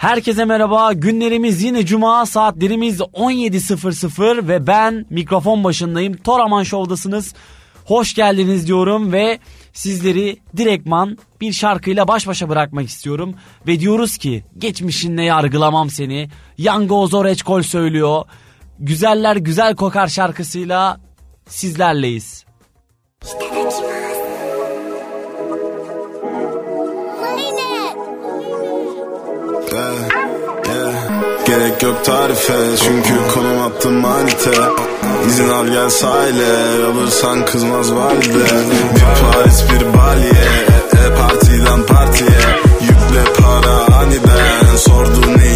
Herkese merhaba. Günlerimiz yine cuma saatlerimiz 17.00 ve ben mikrofon başındayım. Toraman Show'dasınız. Hoş geldiniz diyorum ve sizleri direktman bir şarkıyla baş başa bırakmak istiyorum. Ve diyoruz ki geçmişinle yargılamam seni. Yango Zoreçkol söylüyor. Güzeller Güzel Kokar şarkısıyla sizlerleyiz. Yeah, Gerek yok tarife çünkü konum attım manite. İzin al gel sahile alırsan kızmaz valide. Bir Paris bir Bali'ye e, e, partiden partiye. Yükle para aniden sordu ne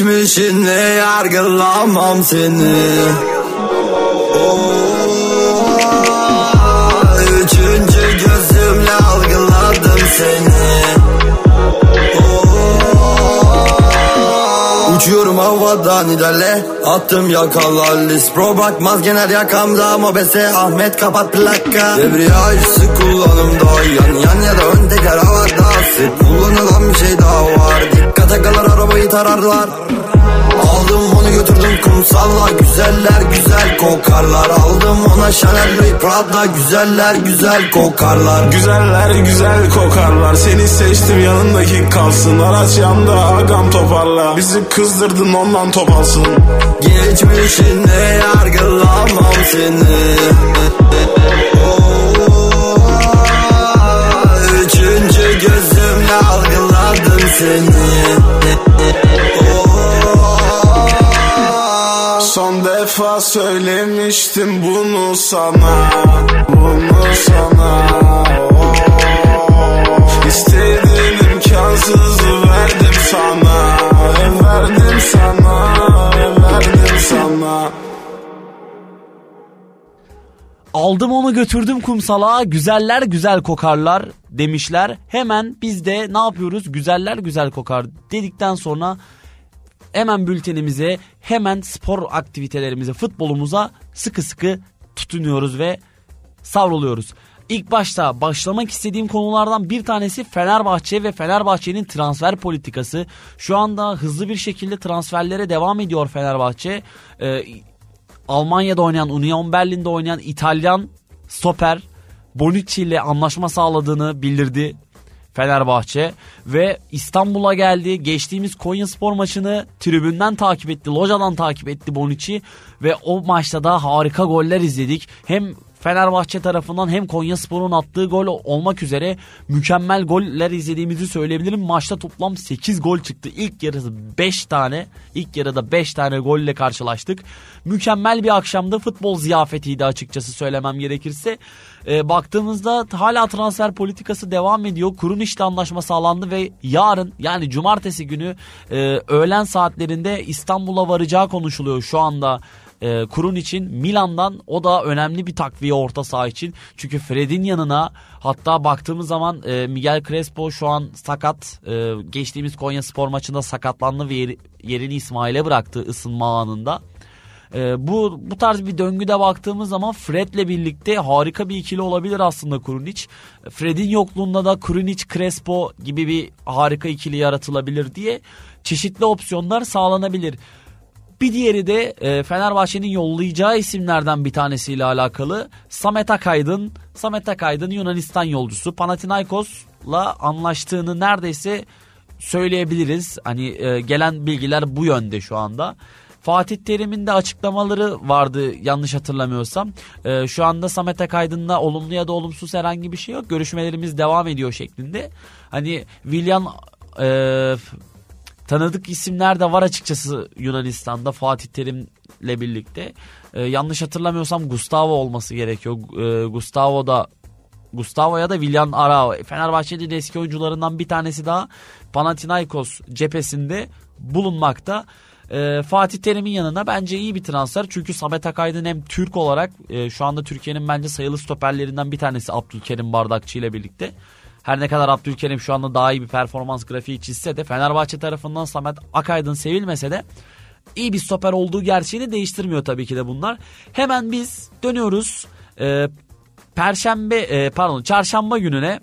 Geçmişinle yargılamam seni. Oo, Üçüncü gözümle algıladım seni. Oo, Uçuyorum havadan ilerle Attım yakalar list. Bro bakmaz genel yakamda Mobese Ahmet kapat plaka. Debriyajsı kullanımda Yan yan ya da ön teker havada. Set kullanılan bir şey daha var Kalır arabayı tararlar. Aldım onu götürdüm kumsalla. Güzeller güzel kokarlar. Aldım ona Chanel Prada. Güzeller güzel kokarlar. Güzeller güzel kokarlar. Seni seçtim yanındaki kalsın. Araç yanda agam toparla. Bizi kızdırdın ondan topalsın Geçmişinle yargılamam seni. Üçüncü gözümle algıladım seni Son defa söylemiştim bunu sana Bunu sana oh. İstediğin imkansızı verdim sana Verdim sana Verdim sana Aldım onu götürdüm kumsala güzeller güzel kokarlar demişler. Hemen biz de ne yapıyoruz güzeller güzel kokar dedikten sonra hemen bültenimize hemen spor aktivitelerimize futbolumuza sıkı sıkı tutunuyoruz ve savruluyoruz. İlk başta başlamak istediğim konulardan bir tanesi Fenerbahçe ve Fenerbahçe'nin transfer politikası. Şu anda hızlı bir şekilde transferlere devam ediyor Fenerbahçe. Ee, Almanya'da oynayan, Union Berlin'de oynayan İtalyan stoper Bonucci ile anlaşma sağladığını bildirdi Fenerbahçe ve İstanbul'a geldi. Geçtiğimiz Konya Spor maçını tribünden takip etti, lojadan takip etti Bonucci ve o maçta da harika goller izledik. Hem Fenerbahçe tarafından hem Konya Spor'un attığı gol olmak üzere mükemmel goller izlediğimizi söyleyebilirim. Maçta toplam 8 gol çıktı. İlk yarısı 5 tane, ilk yarıda 5 tane golle karşılaştık. Mükemmel bir akşamda futbol ziyafetiydi açıkçası söylemem gerekirse. Ee, baktığımızda hala transfer politikası devam ediyor. Kurun işte anlaşma sağlandı ve yarın yani cumartesi günü e, öğlen saatlerinde İstanbul'a varacağı konuşuluyor şu anda e, kurun için Milan'dan o da önemli bir takviye orta saha için. Çünkü Fred'in yanına hatta baktığımız zaman e, Miguel Crespo şu an sakat. E, geçtiğimiz Konya Spor maçında sakatlandı ve yeri, yerini İsmail'e bıraktı ısınma anında. E, bu bu tarz bir döngüde baktığımız zaman Fred'le birlikte harika bir ikili olabilir aslında Kurunic. Fred'in yokluğunda da Kurunic Crespo gibi bir harika ikili yaratılabilir diye çeşitli opsiyonlar sağlanabilir. Bir diğeri de e, Fenerbahçe'nin yollayacağı isimlerden bir tanesiyle alakalı Samet Akaydın. Samet Akaydın Yunanistan yolcusu Panathinaikos'la anlaştığını neredeyse söyleyebiliriz. Hani e, gelen bilgiler bu yönde şu anda. Fatih Terim'in de açıklamaları vardı yanlış hatırlamıyorsam. E, şu anda Samet Akaydın'la olumlu ya da olumsuz herhangi bir şey yok. Görüşmelerimiz devam ediyor şeklinde. Hani William e, tanıdık isimler de var açıkçası Yunanistan'da Fatih Terim'le birlikte. Ee, yanlış hatırlamıyorsam Gustavo olması gerekiyor. Ee, Gustavo da Gustavo ya da Willian Arao. Fenerbahçe'nin eski oyuncularından bir tanesi daha Panathinaikos cephesinde bulunmakta. Ee, Fatih Terim'in yanına bence iyi bir transfer. Çünkü Samet Akaydın hem Türk olarak e, şu anda Türkiye'nin bence sayılı stoperlerinden bir tanesi Abdülkerim Bardakçı ile birlikte. Her ne kadar Abdülkerim şu anda daha iyi bir performans grafiği çizse de Fenerbahçe tarafından Samet Akaydın sevilmese de iyi bir stoper olduğu gerçeğini değiştirmiyor tabii ki de bunlar. Hemen biz dönüyoruz. Ee, Perşembe e, pardon çarşamba gününe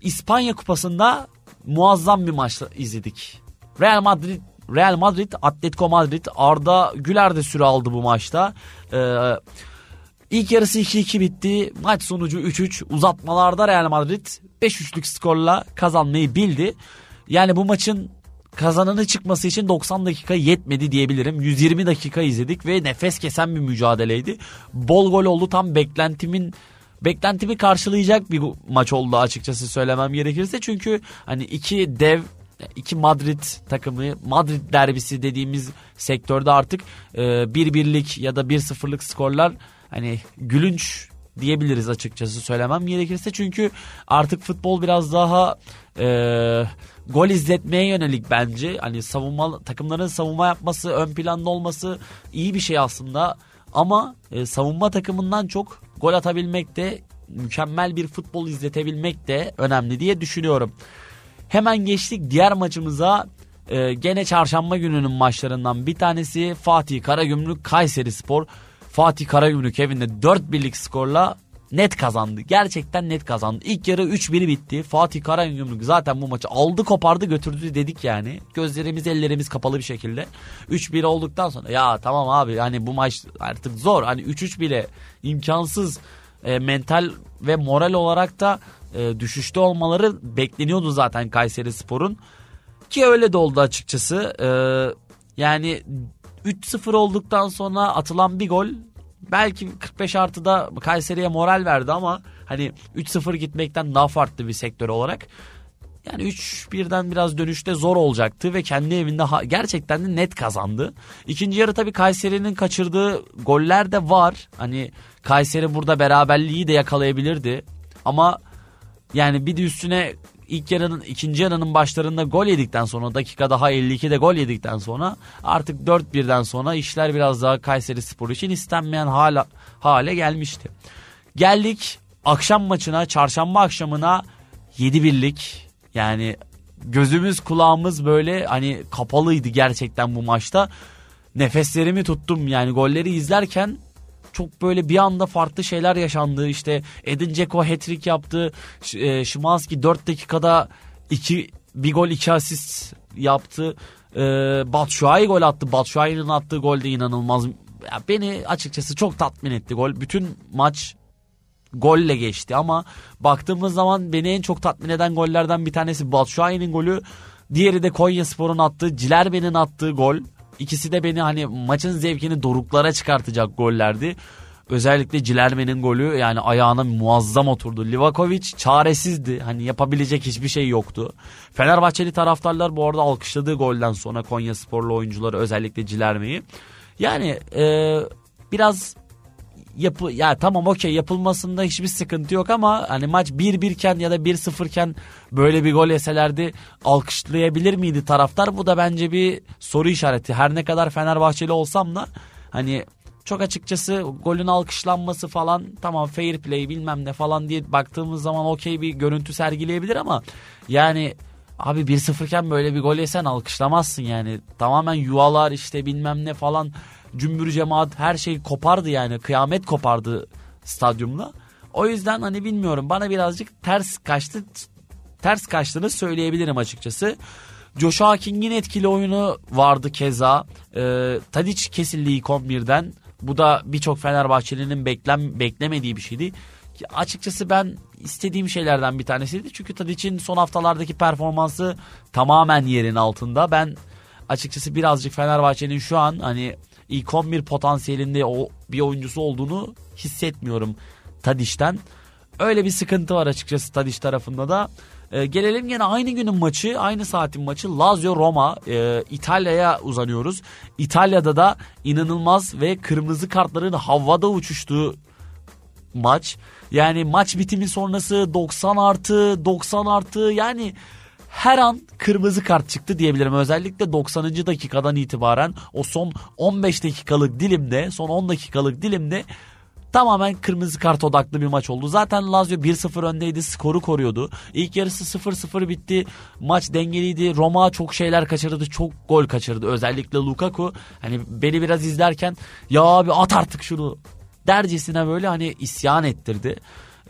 İspanya Kupası'nda muazzam bir maç izledik. Real Madrid Real Madrid, Atletico Madrid, Arda Güler de süre aldı bu maçta. Ee, ilk yarısı 2-2 bitti. Maç sonucu 3-3. Uzatmalarda Real Madrid 5-3'lük skorla kazanmayı bildi. Yani bu maçın kazananı çıkması için 90 dakika yetmedi diyebilirim. 120 dakika izledik ve nefes kesen bir mücadeleydi. Bol gol oldu tam beklentimin beklentimi karşılayacak bir maç oldu açıkçası söylemem gerekirse. Çünkü hani iki dev iki Madrid takımı Madrid derbisi dediğimiz sektörde artık e, bir birlik ya da bir sıfırlık skorlar hani gülünç diyebiliriz açıkçası söylemem gerekirse. Çünkü artık futbol biraz daha e, gol izletmeye yönelik bence. Hani savunma takımların savunma yapması, ön planda olması iyi bir şey aslında. Ama e, savunma takımından çok gol atabilmek de mükemmel bir futbol izletebilmek de önemli diye düşünüyorum. Hemen geçtik diğer maçımıza. Ee, gene çarşamba gününün maçlarından bir tanesi Fatih Karagümrük Kayseri Spor. Fatih Karagümrük evinde 4 birlik skorla net kazandı. Gerçekten net kazandı. İlk yarı 3-1 bitti. Fatih Karagümrük zaten bu maçı aldı kopardı götürdü dedik yani. Gözlerimiz ellerimiz kapalı bir şekilde. 3-1 olduktan sonra ya tamam abi hani bu maç artık zor. Hani 3-3 bile imkansız e, mental ve moral olarak da e, düşüşte olmaları bekleniyordu zaten Kayseri Spor'un. Ki öyle de oldu açıkçası. E, yani 3-0 olduktan sonra atılan bir gol belki 45 artıda Kayseri'ye moral verdi ama hani 3-0 gitmekten daha farklı bir sektör olarak yani 3-1'den biraz dönüşte zor olacaktı ve kendi evinde gerçekten de net kazandı. İkinci yarı tabii Kayseri'nin kaçırdığı goller de var. Hani Kayseri burada beraberliği de yakalayabilirdi. Ama yani bir de üstüne ilk yarının ikinci yarının başlarında gol yedikten sonra dakika daha 52'de gol yedikten sonra artık 4-1'den sonra işler biraz daha Kayseri Spor için istenmeyen hala, hale gelmişti. Geldik akşam maçına çarşamba akşamına 7 birlik yani gözümüz kulağımız böyle hani kapalıydı gerçekten bu maçta. Nefeslerimi tuttum yani golleri izlerken çok böyle bir anda farklı şeyler yaşandı. İşte Edin Dzeko hat-trick yaptı. E, Şimanski 4 dakikada iki, bir gol iki asist yaptı. E, Batshuayi gol attı. Batshuayi'nin attığı gol de inanılmaz. Ya beni açıkçası çok tatmin etti gol. Bütün maç golle geçti ama baktığımız zaman beni en çok tatmin eden gollerden bir tanesi Batshuayi'nin golü. Diğeri de Konya Spor'un attığı, Cilerbe'nin attığı gol. İkisi de beni hani maçın zevkini doruklara çıkartacak gollerdi. Özellikle Cilerme'nin golü yani ayağına muazzam oturdu. Livakovic çaresizdi. Hani yapabilecek hiçbir şey yoktu. Fenerbahçeli taraftarlar bu arada alkışladığı golden sonra Konya sporlu oyuncuları özellikle Cilerme'yi. Yani e, biraz yapı ya tamam okey yapılmasında hiçbir sıkıntı yok ama hani maç 1-1 iken ya da 1-0 iken böyle bir gol yeselerdi alkışlayabilir miydi taraftar? Bu da bence bir soru işareti. Her ne kadar Fenerbahçeli olsam da hani çok açıkçası golün alkışlanması falan tamam fair play bilmem ne falan diye baktığımız zaman okey bir görüntü sergileyebilir ama yani abi 1-0 iken böyle bir gol yesen alkışlamazsın yani. Tamamen yuvalar işte bilmem ne falan cümbür cemaat her şey kopardı yani kıyamet kopardı stadyumda. O yüzden hani bilmiyorum bana birazcık ters kaçtı ters kaçtığını söyleyebilirim açıkçası. Joshua King'in etkili oyunu vardı keza. Ee, Tadic kesildi ilk 11'den. Bu da birçok Fenerbahçelinin beklem, beklemediği bir şeydi. Açıkçası ben istediğim şeylerden bir tanesiydi. Çünkü Tadic'in son haftalardaki performansı tamamen yerin altında. Ben açıkçası birazcık Fenerbahçe'nin şu an hani ilk 11 potansiyelinde o bir oyuncusu olduğunu hissetmiyorum Tadiş'ten. Öyle bir sıkıntı var açıkçası Tadiş tarafında da. Ee, gelelim yine aynı günün maçı, aynı saatin maçı Lazio Roma. Ee, İtalya'ya uzanıyoruz. İtalya'da da inanılmaz ve kırmızı kartların havada uçuştuğu maç. Yani maç bitimi sonrası 90 artı 90 artı yani her an kırmızı kart çıktı diyebilirim. Özellikle 90. dakikadan itibaren o son 15 dakikalık dilimde, son 10 dakikalık dilimde tamamen kırmızı kart odaklı bir maç oldu. Zaten Lazio 1-0 öndeydi skoru koruyordu. İlk yarısı 0-0 bitti. Maç dengeliydi. Roma çok şeyler kaçırdı. Çok gol kaçırdı. Özellikle Lukaku. Hani beni biraz izlerken ya abi at artık şunu dercesine böyle hani isyan ettirdi.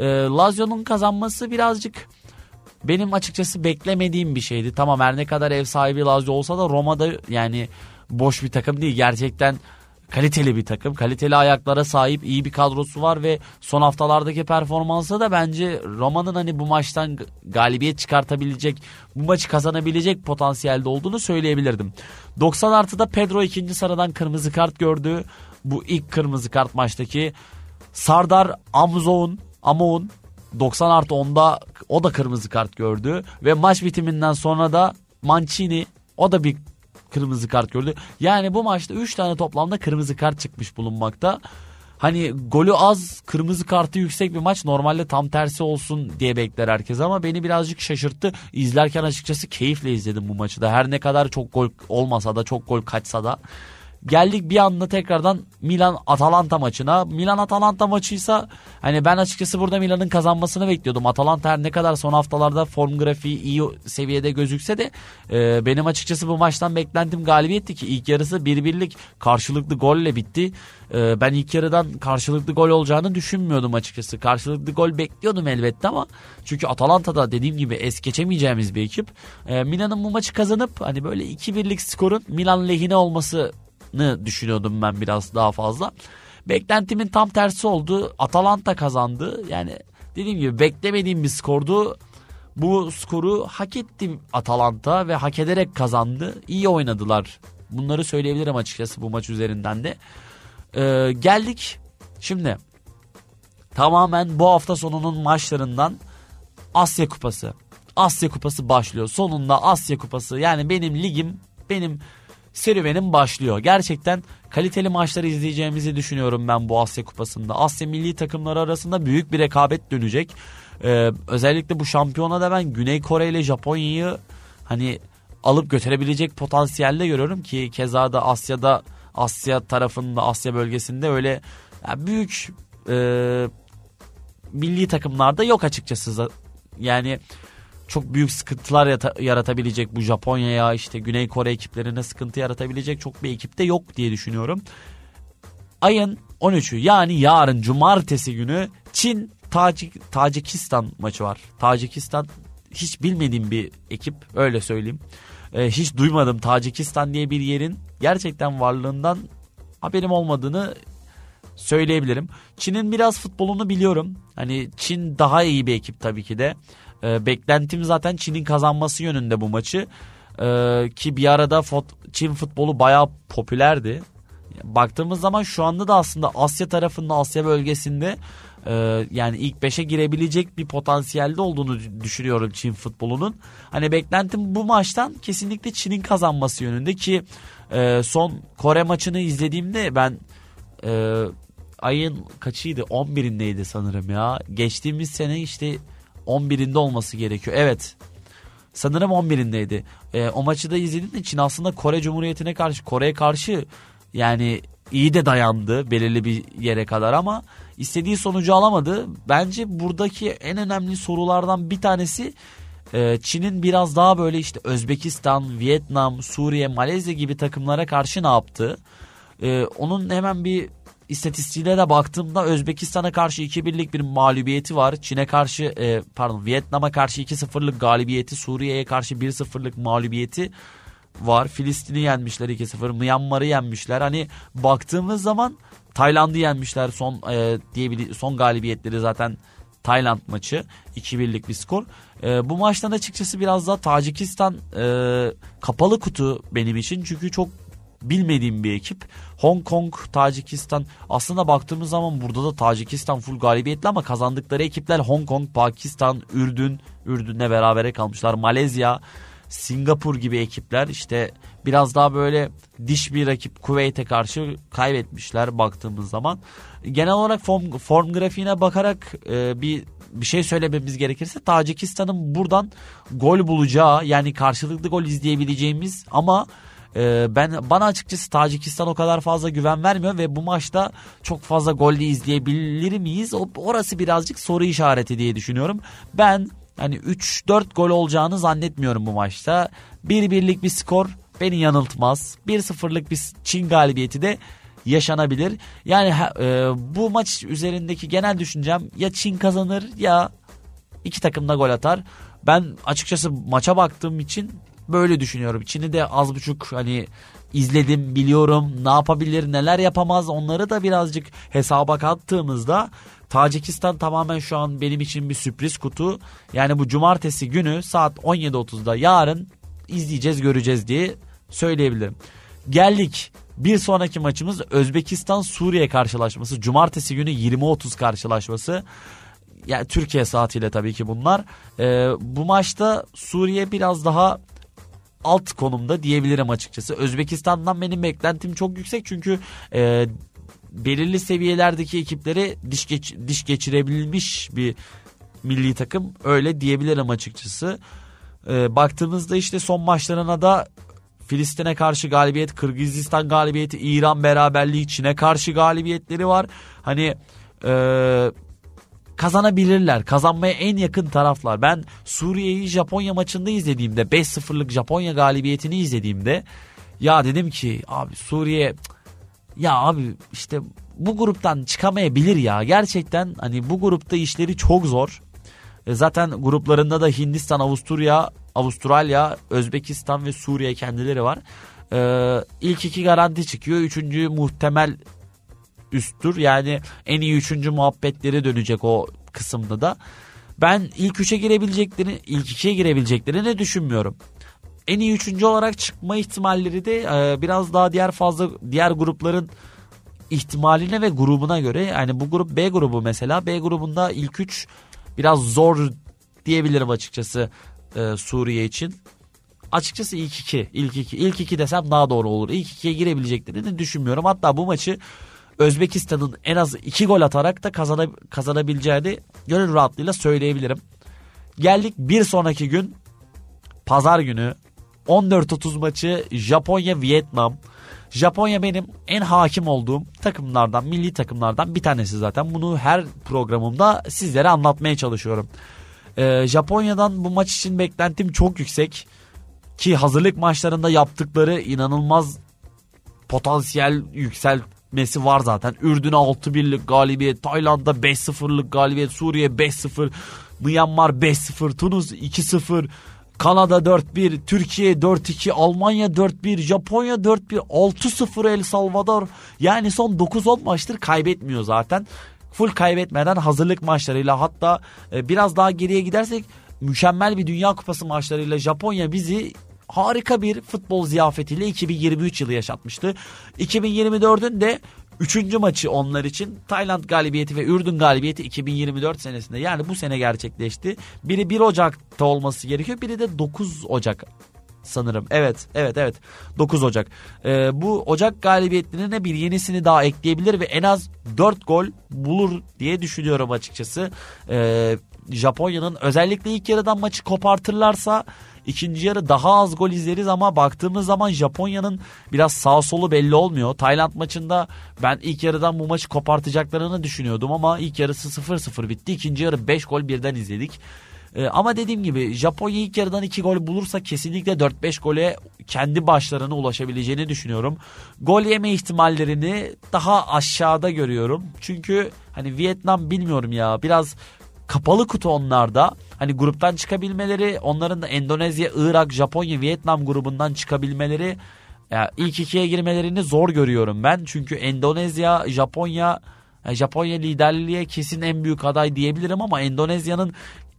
Ee, Lazio'nun kazanması birazcık benim açıkçası beklemediğim bir şeydi. Tamam her ne kadar ev sahibi Lazio olsa da Roma'da yani boş bir takım değil. Gerçekten kaliteli bir takım. Kaliteli ayaklara sahip iyi bir kadrosu var ve son haftalardaki performansı da bence Roma'nın hani bu maçtan galibiyet çıkartabilecek, bu maçı kazanabilecek potansiyelde olduğunu söyleyebilirdim. 90 artıda Pedro ikinci sıradan kırmızı kart gördü. Bu ilk kırmızı kart maçtaki Sardar Amzoun, Amoun 90 artı 10'da o da kırmızı kart gördü. Ve maç bitiminden sonra da Mancini o da bir kırmızı kart gördü. Yani bu maçta 3 tane toplamda kırmızı kart çıkmış bulunmakta. Hani golü az, kırmızı kartı yüksek bir maç. Normalde tam tersi olsun diye bekler herkes ama beni birazcık şaşırttı. İzlerken açıkçası keyifle izledim bu maçı da. Her ne kadar çok gol olmasa da, çok gol kaçsa da. Geldik bir anda tekrardan Milan Atalanta maçına. Milan Atalanta maçıysa hani ben açıkçası burada Milan'ın kazanmasını bekliyordum. Atalanta her ne kadar son haftalarda form grafiği iyi seviyede gözükse de e, benim açıkçası bu maçtan beklentim galibiyetti ki ilk yarısı bir birlik karşılıklı golle bitti. E, ben ilk yarıdan karşılıklı gol olacağını düşünmüyordum açıkçası. Karşılıklı gol bekliyordum elbette ama çünkü Atalanta'da dediğim gibi es geçemeyeceğimiz bir ekip. E, Milan'ın bu maçı kazanıp hani böyle 2-1'lik skorun Milan lehine olması düşünüyordum ben biraz daha fazla. Beklentimin tam tersi oldu. Atalanta kazandı. Yani dediğim gibi beklemediğim bir skordu. Bu skoru hak etti Atalanta ve hak ederek kazandı. İyi oynadılar. Bunları söyleyebilirim açıkçası bu maç üzerinden de. Ee, geldik şimdi tamamen bu hafta sonunun maçlarından Asya Kupası. Asya Kupası başlıyor. Sonunda Asya Kupası yani benim ligim benim serüvenim başlıyor. Gerçekten kaliteli maçları izleyeceğimizi düşünüyorum ben bu Asya Kupası'nda. Asya milli takımları arasında büyük bir rekabet dönecek. Ee, özellikle bu şampiyonada ben Güney Kore ile Japonya'yı hani alıp götürebilecek potansiyelde görüyorum ki keza da Asya'da Asya tarafında Asya bölgesinde öyle yani büyük e, milli takımlarda yok açıkçası. Yani çok büyük sıkıntılar yaratabilecek bu Japonya'ya işte Güney Kore ekiplerine sıkıntı yaratabilecek çok bir ekipte yok diye düşünüyorum. Ayın 13'ü yani yarın cumartesi günü Çin Tacik, Tacikistan maçı var. Tacikistan hiç bilmediğim bir ekip öyle söyleyeyim. Ee, hiç duymadım Tacikistan diye bir yerin gerçekten varlığından haberim olmadığını söyleyebilirim. Çin'in biraz futbolunu biliyorum. Hani Çin daha iyi bir ekip tabii ki de. E, beklentim zaten Çin'in kazanması yönünde bu maçı. E, ki bir arada fut, Çin futbolu bayağı popülerdi. Baktığımız zaman şu anda da aslında Asya tarafında Asya bölgesinde e, yani ilk 5'e girebilecek bir potansiyelde olduğunu düşünüyorum Çin futbolunun. Hani beklentim bu maçtan kesinlikle Çin'in kazanması yönünde ki e, son Kore maçını izlediğimde ben e, ayın kaçıydı 11'indeydi sanırım ya. Geçtiğimiz sene işte 11'inde olması gerekiyor. Evet. Sanırım 11'indeydi. E, o maçı da izlediğim için aslında Kore Cumhuriyeti'ne karşı Kore'ye karşı yani iyi de dayandı belirli bir yere kadar ama istediği sonucu alamadı. Bence buradaki en önemli sorulardan bir tanesi e, Çin'in biraz daha böyle işte Özbekistan, Vietnam, Suriye, Malezya gibi takımlara karşı ne yaptı? E, onun hemen bir istatistiğine baktığımda Özbekistan'a karşı 2-1'lik bir mağlubiyeti var. Çin'e karşı e, pardon Vietnam'a karşı 2-0'lık galibiyeti, Suriye'ye karşı 1-0'lık mağlubiyeti var. Filistin'i yenmişler 2-0, Myanmar'ı yenmişler. Hani baktığımız zaman Tayland'ı yenmişler son e, diyebilir son galibiyetleri zaten Tayland maçı 2-1'lik bir skor. E, bu maçtan açıkçası biraz daha Tacikistan e, kapalı kutu benim için. Çünkü çok bilmediğim bir ekip. Hong Kong, Tacikistan aslında baktığımız zaman burada da Tacikistan full galibiyetli ama kazandıkları ekipler Hong Kong, Pakistan, Ürdün, Ürdün'le berabere kalmışlar. Malezya, Singapur gibi ekipler işte biraz daha böyle diş bir rakip Kuveyt'e karşı kaybetmişler baktığımız zaman. Genel olarak form, form grafiğine bakarak e, bir bir şey söylememiz gerekirse Tacikistan'ın buradan gol bulacağı yani karşılıklı gol izleyebileceğimiz ama e, ben bana açıkçası Tacikistan o kadar fazla güven vermiyor ve bu maçta çok fazla gol de izleyebilir miyiz? O, orası birazcık soru işareti diye düşünüyorum. Ben hani 3-4 gol olacağını zannetmiyorum bu maçta. Bir birlik bir skor beni yanıltmaz. 1-0'lık bir Çin galibiyeti de yaşanabilir. Yani e, bu maç üzerindeki genel düşüncem ya Çin kazanır ya iki takım da gol atar. Ben açıkçası maça baktığım için böyle düşünüyorum. Çin'i de az buçuk hani izledim biliyorum ne yapabilir neler yapamaz onları da birazcık hesaba kattığımızda Tacikistan tamamen şu an benim için bir sürpriz kutu. Yani bu cumartesi günü saat 17.30'da yarın izleyeceğiz göreceğiz diye söyleyebilirim. Geldik bir sonraki maçımız Özbekistan Suriye karşılaşması. Cumartesi günü 20.30 karşılaşması. Yani Türkiye saatiyle tabii ki bunlar. Ee, bu maçta Suriye biraz daha alt konumda diyebilirim açıkçası. Özbekistan'dan benim beklentim çok yüksek çünkü e, belirli seviyelerdeki ekipleri diş, geç, diş geçirebilmiş bir milli takım öyle diyebilirim açıkçası. E, baktığımızda işte son maçlarına da Filistin'e karşı galibiyet, Kırgızistan galibiyeti, İran beraberliği, Çin'e karşı galibiyetleri var. Hani e, kazanabilirler. Kazanmaya en yakın taraflar. Ben Suriye'yi Japonya maçında izlediğimde 5-0'lık Japonya galibiyetini izlediğimde ya dedim ki abi Suriye ya abi işte bu gruptan çıkamayabilir ya. Gerçekten hani bu grupta işleri çok zor. E zaten gruplarında da Hindistan, Avusturya, Avustralya, Özbekistan ve Suriye kendileri var. Ee, ilk iki garanti çıkıyor. Üçüncü muhtemel üsttür. Yani en iyi üçüncü muhabbetleri dönecek o kısımda da. Ben ilk üçe girebileceklerini, ilk ikiye girebileceklerini düşünmüyorum. En iyi üçüncü olarak çıkma ihtimalleri de e, biraz daha diğer fazla diğer grupların ihtimaline ve grubuna göre yani bu grup B grubu mesela B grubunda ilk üç biraz zor diyebilirim açıkçası e, Suriye için. Açıkçası ilk iki, ilk iki, ilk iki desem daha doğru olur. İlk ikiye girebileceklerini düşünmüyorum. Hatta bu maçı Özbekistan'ın en az iki gol atarak da kazana, kazanabileceğini gönül rahatlığıyla söyleyebilirim. Geldik bir sonraki gün pazar günü 14.30 maçı Japonya-Vietnam. Japonya benim en hakim olduğum takımlardan, milli takımlardan bir tanesi zaten. Bunu her programımda sizlere anlatmaya çalışıyorum. Ee, Japonya'dan bu maç için beklentim çok yüksek. Ki hazırlık maçlarında yaptıkları inanılmaz potansiyel yükselmesi var zaten. Ürdün'e 6-1'lik galibiyet, Tayland'da 5-0'lık galibiyet, Suriye 5-0, Myanmar 5-0, Tunus 2-0, Kanada 4-1, Türkiye 4-2, Almanya 4-1, Japonya 4-1, 6-0 El Salvador. Yani son 9-10 maçtır kaybetmiyor zaten. Full kaybetmeden hazırlık maçlarıyla hatta e, biraz daha geriye gidersek mükemmel bir Dünya Kupası maçlarıyla Japonya bizi harika bir futbol ziyafetiyle 2023 yılı yaşatmıştı. 2024'ün de Üçüncü maçı onlar için Tayland galibiyeti ve Ürdün galibiyeti 2024 senesinde yani bu sene gerçekleşti. Biri 1 Ocak'ta olması gerekiyor biri de 9 Ocak sanırım. Evet, evet, evet. 9 Ocak. Ee, bu Ocak galibiyetlerine bir yenisini daha ekleyebilir ve en az 4 gol bulur diye düşünüyorum açıkçası. Ee, Japonya'nın özellikle ilk yarıdan maçı kopartırlarsa İkinci yarı daha az gol izleriz ama baktığımız zaman Japonya'nın biraz sağ solu belli olmuyor. Tayland maçında ben ilk yarıdan bu maçı kopartacaklarını düşünüyordum ama ilk yarısı 0-0 bitti. İkinci yarı 5 gol birden izledik. Ee, ama dediğim gibi Japonya ilk yarıdan 2 gol bulursa kesinlikle 4-5 gole kendi başlarına ulaşabileceğini düşünüyorum. Gol yeme ihtimallerini daha aşağıda görüyorum. Çünkü hani Vietnam bilmiyorum ya biraz kapalı kutu onlarda. Hani gruptan çıkabilmeleri onların da Endonezya, Irak, Japonya, Vietnam grubundan çıkabilmeleri ya ilk ikiye girmelerini zor görüyorum ben. Çünkü Endonezya, Japonya Japonya liderliğe kesin en büyük aday diyebilirim ama Endonezya'nın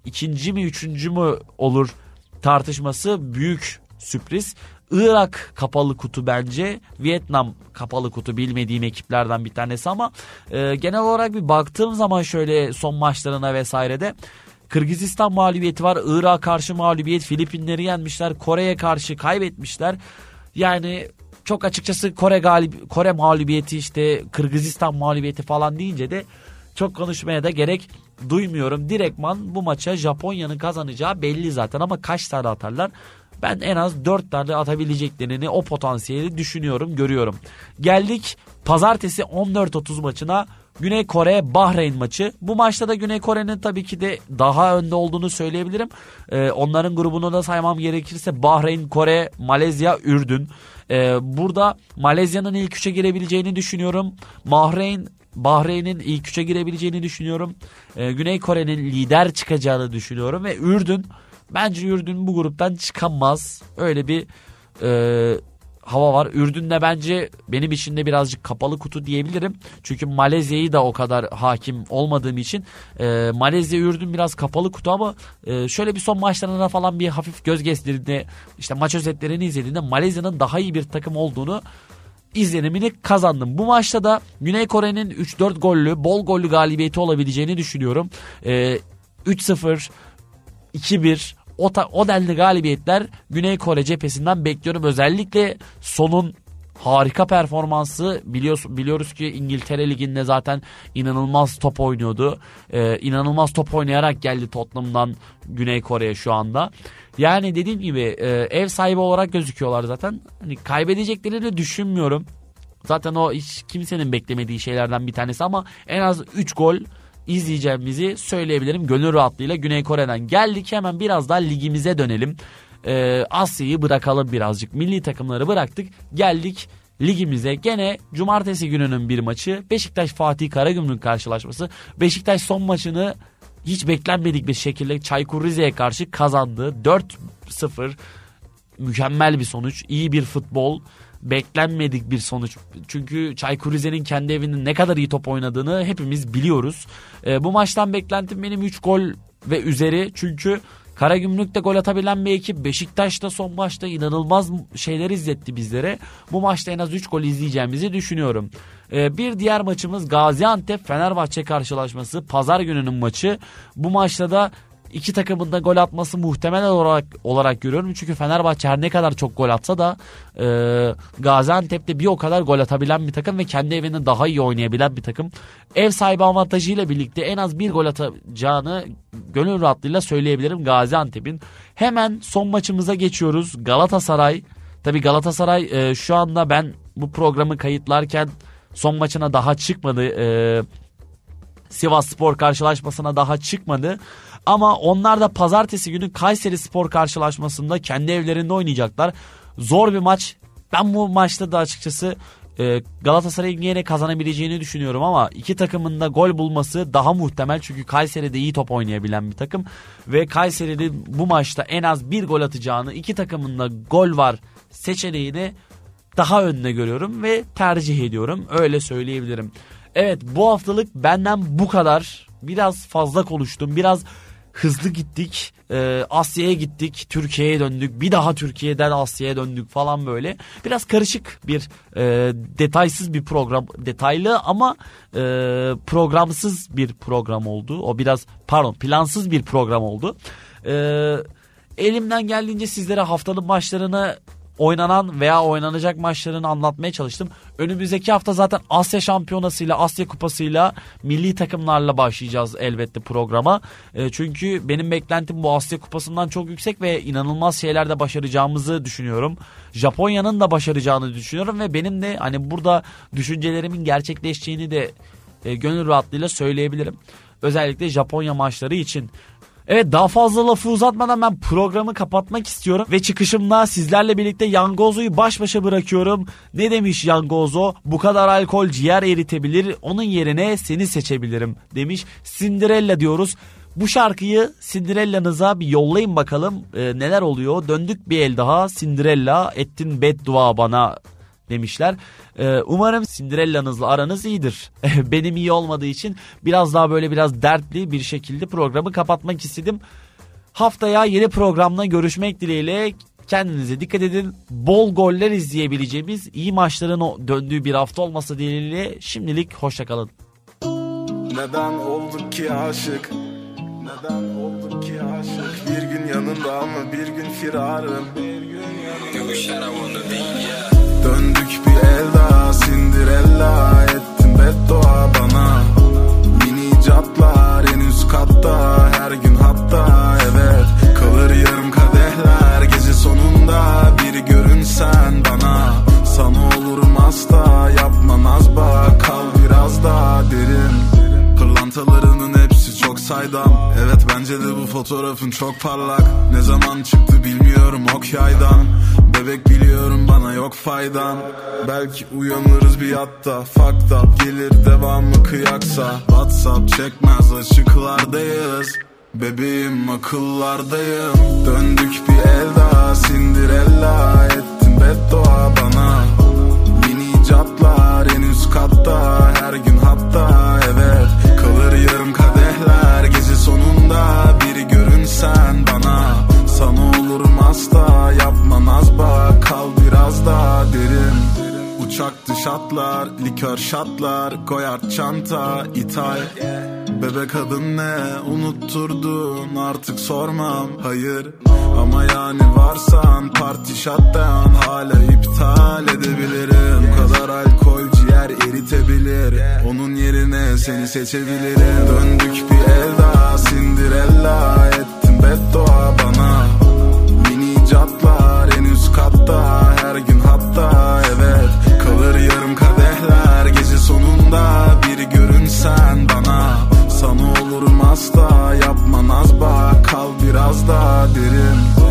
ikinci mi üçüncü mü olur tartışması büyük sürpriz. Irak kapalı kutu bence. Vietnam kapalı kutu bilmediğim ekiplerden bir tanesi ama e, genel olarak bir baktığım zaman şöyle son maçlarına vesairede Kırgızistan mağlubiyeti var. Irak'a karşı mağlubiyet. Filipinleri yenmişler. Kore'ye karşı kaybetmişler. Yani çok açıkçası Kore galib Kore mağlubiyeti işte Kırgızistan mağlubiyeti falan deyince de çok konuşmaya da gerek duymuyorum. Direktman bu maça Japonya'nın kazanacağı belli zaten ama kaç tane atarlar ben en az 4 tane atabileceklerini o potansiyeli düşünüyorum görüyorum. Geldik pazartesi 14.30 maçına Güney Kore Bahreyn maçı. Bu maçta da Güney Kore'nin tabii ki de daha önde olduğunu söyleyebilirim. Ee, onların grubunu da saymam gerekirse Bahreyn, Kore, Malezya, Ürdün. Ee, burada Malezya'nın ilk üçe girebileceğini düşünüyorum. Bahreyn Bahreyn'in ilk üçe girebileceğini düşünüyorum. Ee, Güney Kore'nin lider çıkacağını düşünüyorum ve Ürdün bence Ürdün bu gruptan çıkamaz. Öyle bir e, hava var. Ürdün'de bence benim için de birazcık kapalı kutu diyebilirim. Çünkü Malezya'yı da o kadar hakim olmadığım için e, Malezya Ürdün biraz kapalı kutu ama e, şöyle bir son maçlarına falan bir hafif göz gezdirdiğinde işte maç özetlerini izlediğinde Malezya'nın daha iyi bir takım olduğunu izlenimini kazandım. Bu maçta da Güney Kore'nin 3-4 gollü, bol gollü galibiyeti olabileceğini düşünüyorum. Ee, 3-0, 2-1 o, ta, o denli galibiyetler Güney Kore cephesinden bekliyorum. Özellikle sonun harika performansı biliyoruz, biliyoruz ki İngiltere Ligi'nde zaten inanılmaz top oynuyordu. Ee, inanılmaz top oynayarak geldi Tottenham'dan Güney Kore'ye şu anda. Yani dediğim gibi e, ev sahibi olarak gözüküyorlar zaten. Hani kaybedeceklerini düşünmüyorum. Zaten o hiç kimsenin beklemediği şeylerden bir tanesi ama en az 3 gol izleyeceğimizi söyleyebilirim. Gönül rahatlığıyla Güney Kore'den geldik. Hemen biraz daha ligimize dönelim. Ee, Asya'yı bırakalım birazcık. Milli takımları bıraktık. Geldik ligimize gene cumartesi gününün bir maçı Beşiktaş Fatih Karagümrük karşılaşması. Beşiktaş son maçını hiç beklenmedik bir şekilde Çaykur Rize'ye karşı kazandı. 4-0 mükemmel bir sonuç. iyi bir futbol beklenmedik bir sonuç. Çünkü Çaykur Rize'nin kendi evinde ne kadar iyi top oynadığını hepimiz biliyoruz. E, bu maçtan beklentim benim 3 gol ve üzeri. Çünkü Karagümrük'te gol atabilen bir ekip Beşiktaş'ta son maçta inanılmaz şeyler izletti bizlere. Bu maçta en az 3 gol izleyeceğimizi düşünüyorum. Ee, bir diğer maçımız Gaziantep Fenerbahçe karşılaşması. Pazar gününün maçı. Bu maçta da iki takımın da gol atması muhtemel olarak olarak görüyorum. Çünkü Fenerbahçe her ne kadar çok gol atsa da e, Gaziantep'te bir o kadar gol atabilen bir takım ve kendi evinde daha iyi oynayabilen bir takım. Ev sahibi avantajıyla birlikte en az bir gol atacağını gönül rahatlığıyla söyleyebilirim Gaziantep'in. Hemen son maçımıza geçiyoruz. Galatasaray. Tabi Galatasaray e, şu anda ben bu programı kayıtlarken son maçına daha çıkmadı. E, Sivas Spor karşılaşmasına daha çıkmadı. Ama onlar da pazartesi günü Kayseri Spor karşılaşmasında kendi evlerinde oynayacaklar. Zor bir maç. Ben bu maçta da açıkçası e, Galatasaray'ın yine kazanabileceğini düşünüyorum ama iki takımın da gol bulması daha muhtemel. Çünkü Kayseri'de iyi top oynayabilen bir takım. Ve Kayseri'nin bu maçta en az bir gol atacağını iki takımın da gol var seçeneğini daha önde görüyorum ve tercih ediyorum. Öyle söyleyebilirim. Evet bu haftalık benden bu kadar. Biraz fazla konuştum. Biraz hızlı gittik. Ee, Asya'ya gittik. Türkiye'ye döndük. Bir daha Türkiye'den Asya'ya döndük falan böyle. Biraz karışık bir e, detaysız bir program. Detaylı ama e, programsız bir program oldu. O biraz pardon plansız bir program oldu. E, elimden geldiğince sizlere haftanın maçlarını oynanan veya oynanacak maçlarını anlatmaya çalıştım. Önümüzdeki hafta zaten Asya Şampiyonası'yla, Asya Kupası'yla milli takımlarla başlayacağız elbette programa. E, çünkü benim beklentim bu Asya Kupası'ndan çok yüksek ve inanılmaz şeyler de başaracağımızı düşünüyorum. Japonya'nın da başaracağını düşünüyorum ve benim de hani burada düşüncelerimin gerçekleşeceğini de e, gönül rahatlığıyla söyleyebilirim. Özellikle Japonya maçları için. Evet daha fazla lafı uzatmadan ben programı kapatmak istiyorum ve çıkışımda sizlerle birlikte Yangozo'yu baş başa bırakıyorum. Ne demiş Yangozo? Bu kadar alkol ciğer eritebilir, onun yerine seni seçebilirim demiş. Cinderella diyoruz. Bu şarkıyı Cinderella'nıza bir yollayın bakalım ee, neler oluyor. Döndük bir el daha Cinderella ettin beddua bana demişler. Ee, umarım Cinderella'nızla aranız iyidir. Benim iyi olmadığı için biraz daha böyle biraz dertli bir şekilde programı kapatmak istedim. Haftaya yeni programla görüşmek dileğiyle kendinize dikkat edin. Bol goller izleyebileceğimiz iyi maçların döndüğü bir hafta olması dileğiyle şimdilik hoşçakalın. Neden olduk ki aşık? Neden olduk ki aşık? Bir gün yanında ama bir gün firarım. Bir gün yanında. Döndük bir el daha Cinderella ettin beddua bana. Mini catlar en üst katta Her gün hatta evet. Kalır yarım kadehler Gece sonunda bir görünsen bana. Sana olurum asla Yapma nazba Kal biraz daha derin. Pırlantalarının Bence de bu fotoğrafın çok parlak. Ne zaman çıktı bilmiyorum ok yaydan. Bebek biliyorum bana yok faydan. Belki uyanırız bir yatta Fucked up gelir devamı kıyaksa. Whatsapp çekmez açıklardayız. Bebeğim akıllardayım. Döndük bir el daha Cinderella Ettin beddua bana. Yeni icatlar en üst katta Her gün hatta sonunda biri görünsen bana. Sana olurum hasta Yapma naz Kal biraz daha derin. Uçak şatlar, likör şatlar Koyar çanta, ithal. Bebek adın ne? Unutturdun artık sormam. Hayır Ama yani varsan parti shutdown hala iptal edebilirim. Kadar alkol eritebilir. Onun yerine seni seçebilirim. Döndük bir el daha Cinderella ettim beddua bana. Mini catlar en üst katta Her gün hatta evet. Kalır yarım kadehler Gece sonunda bir görünsen bana. Sana olurum asla Yapma nazba Kal biraz daha derin.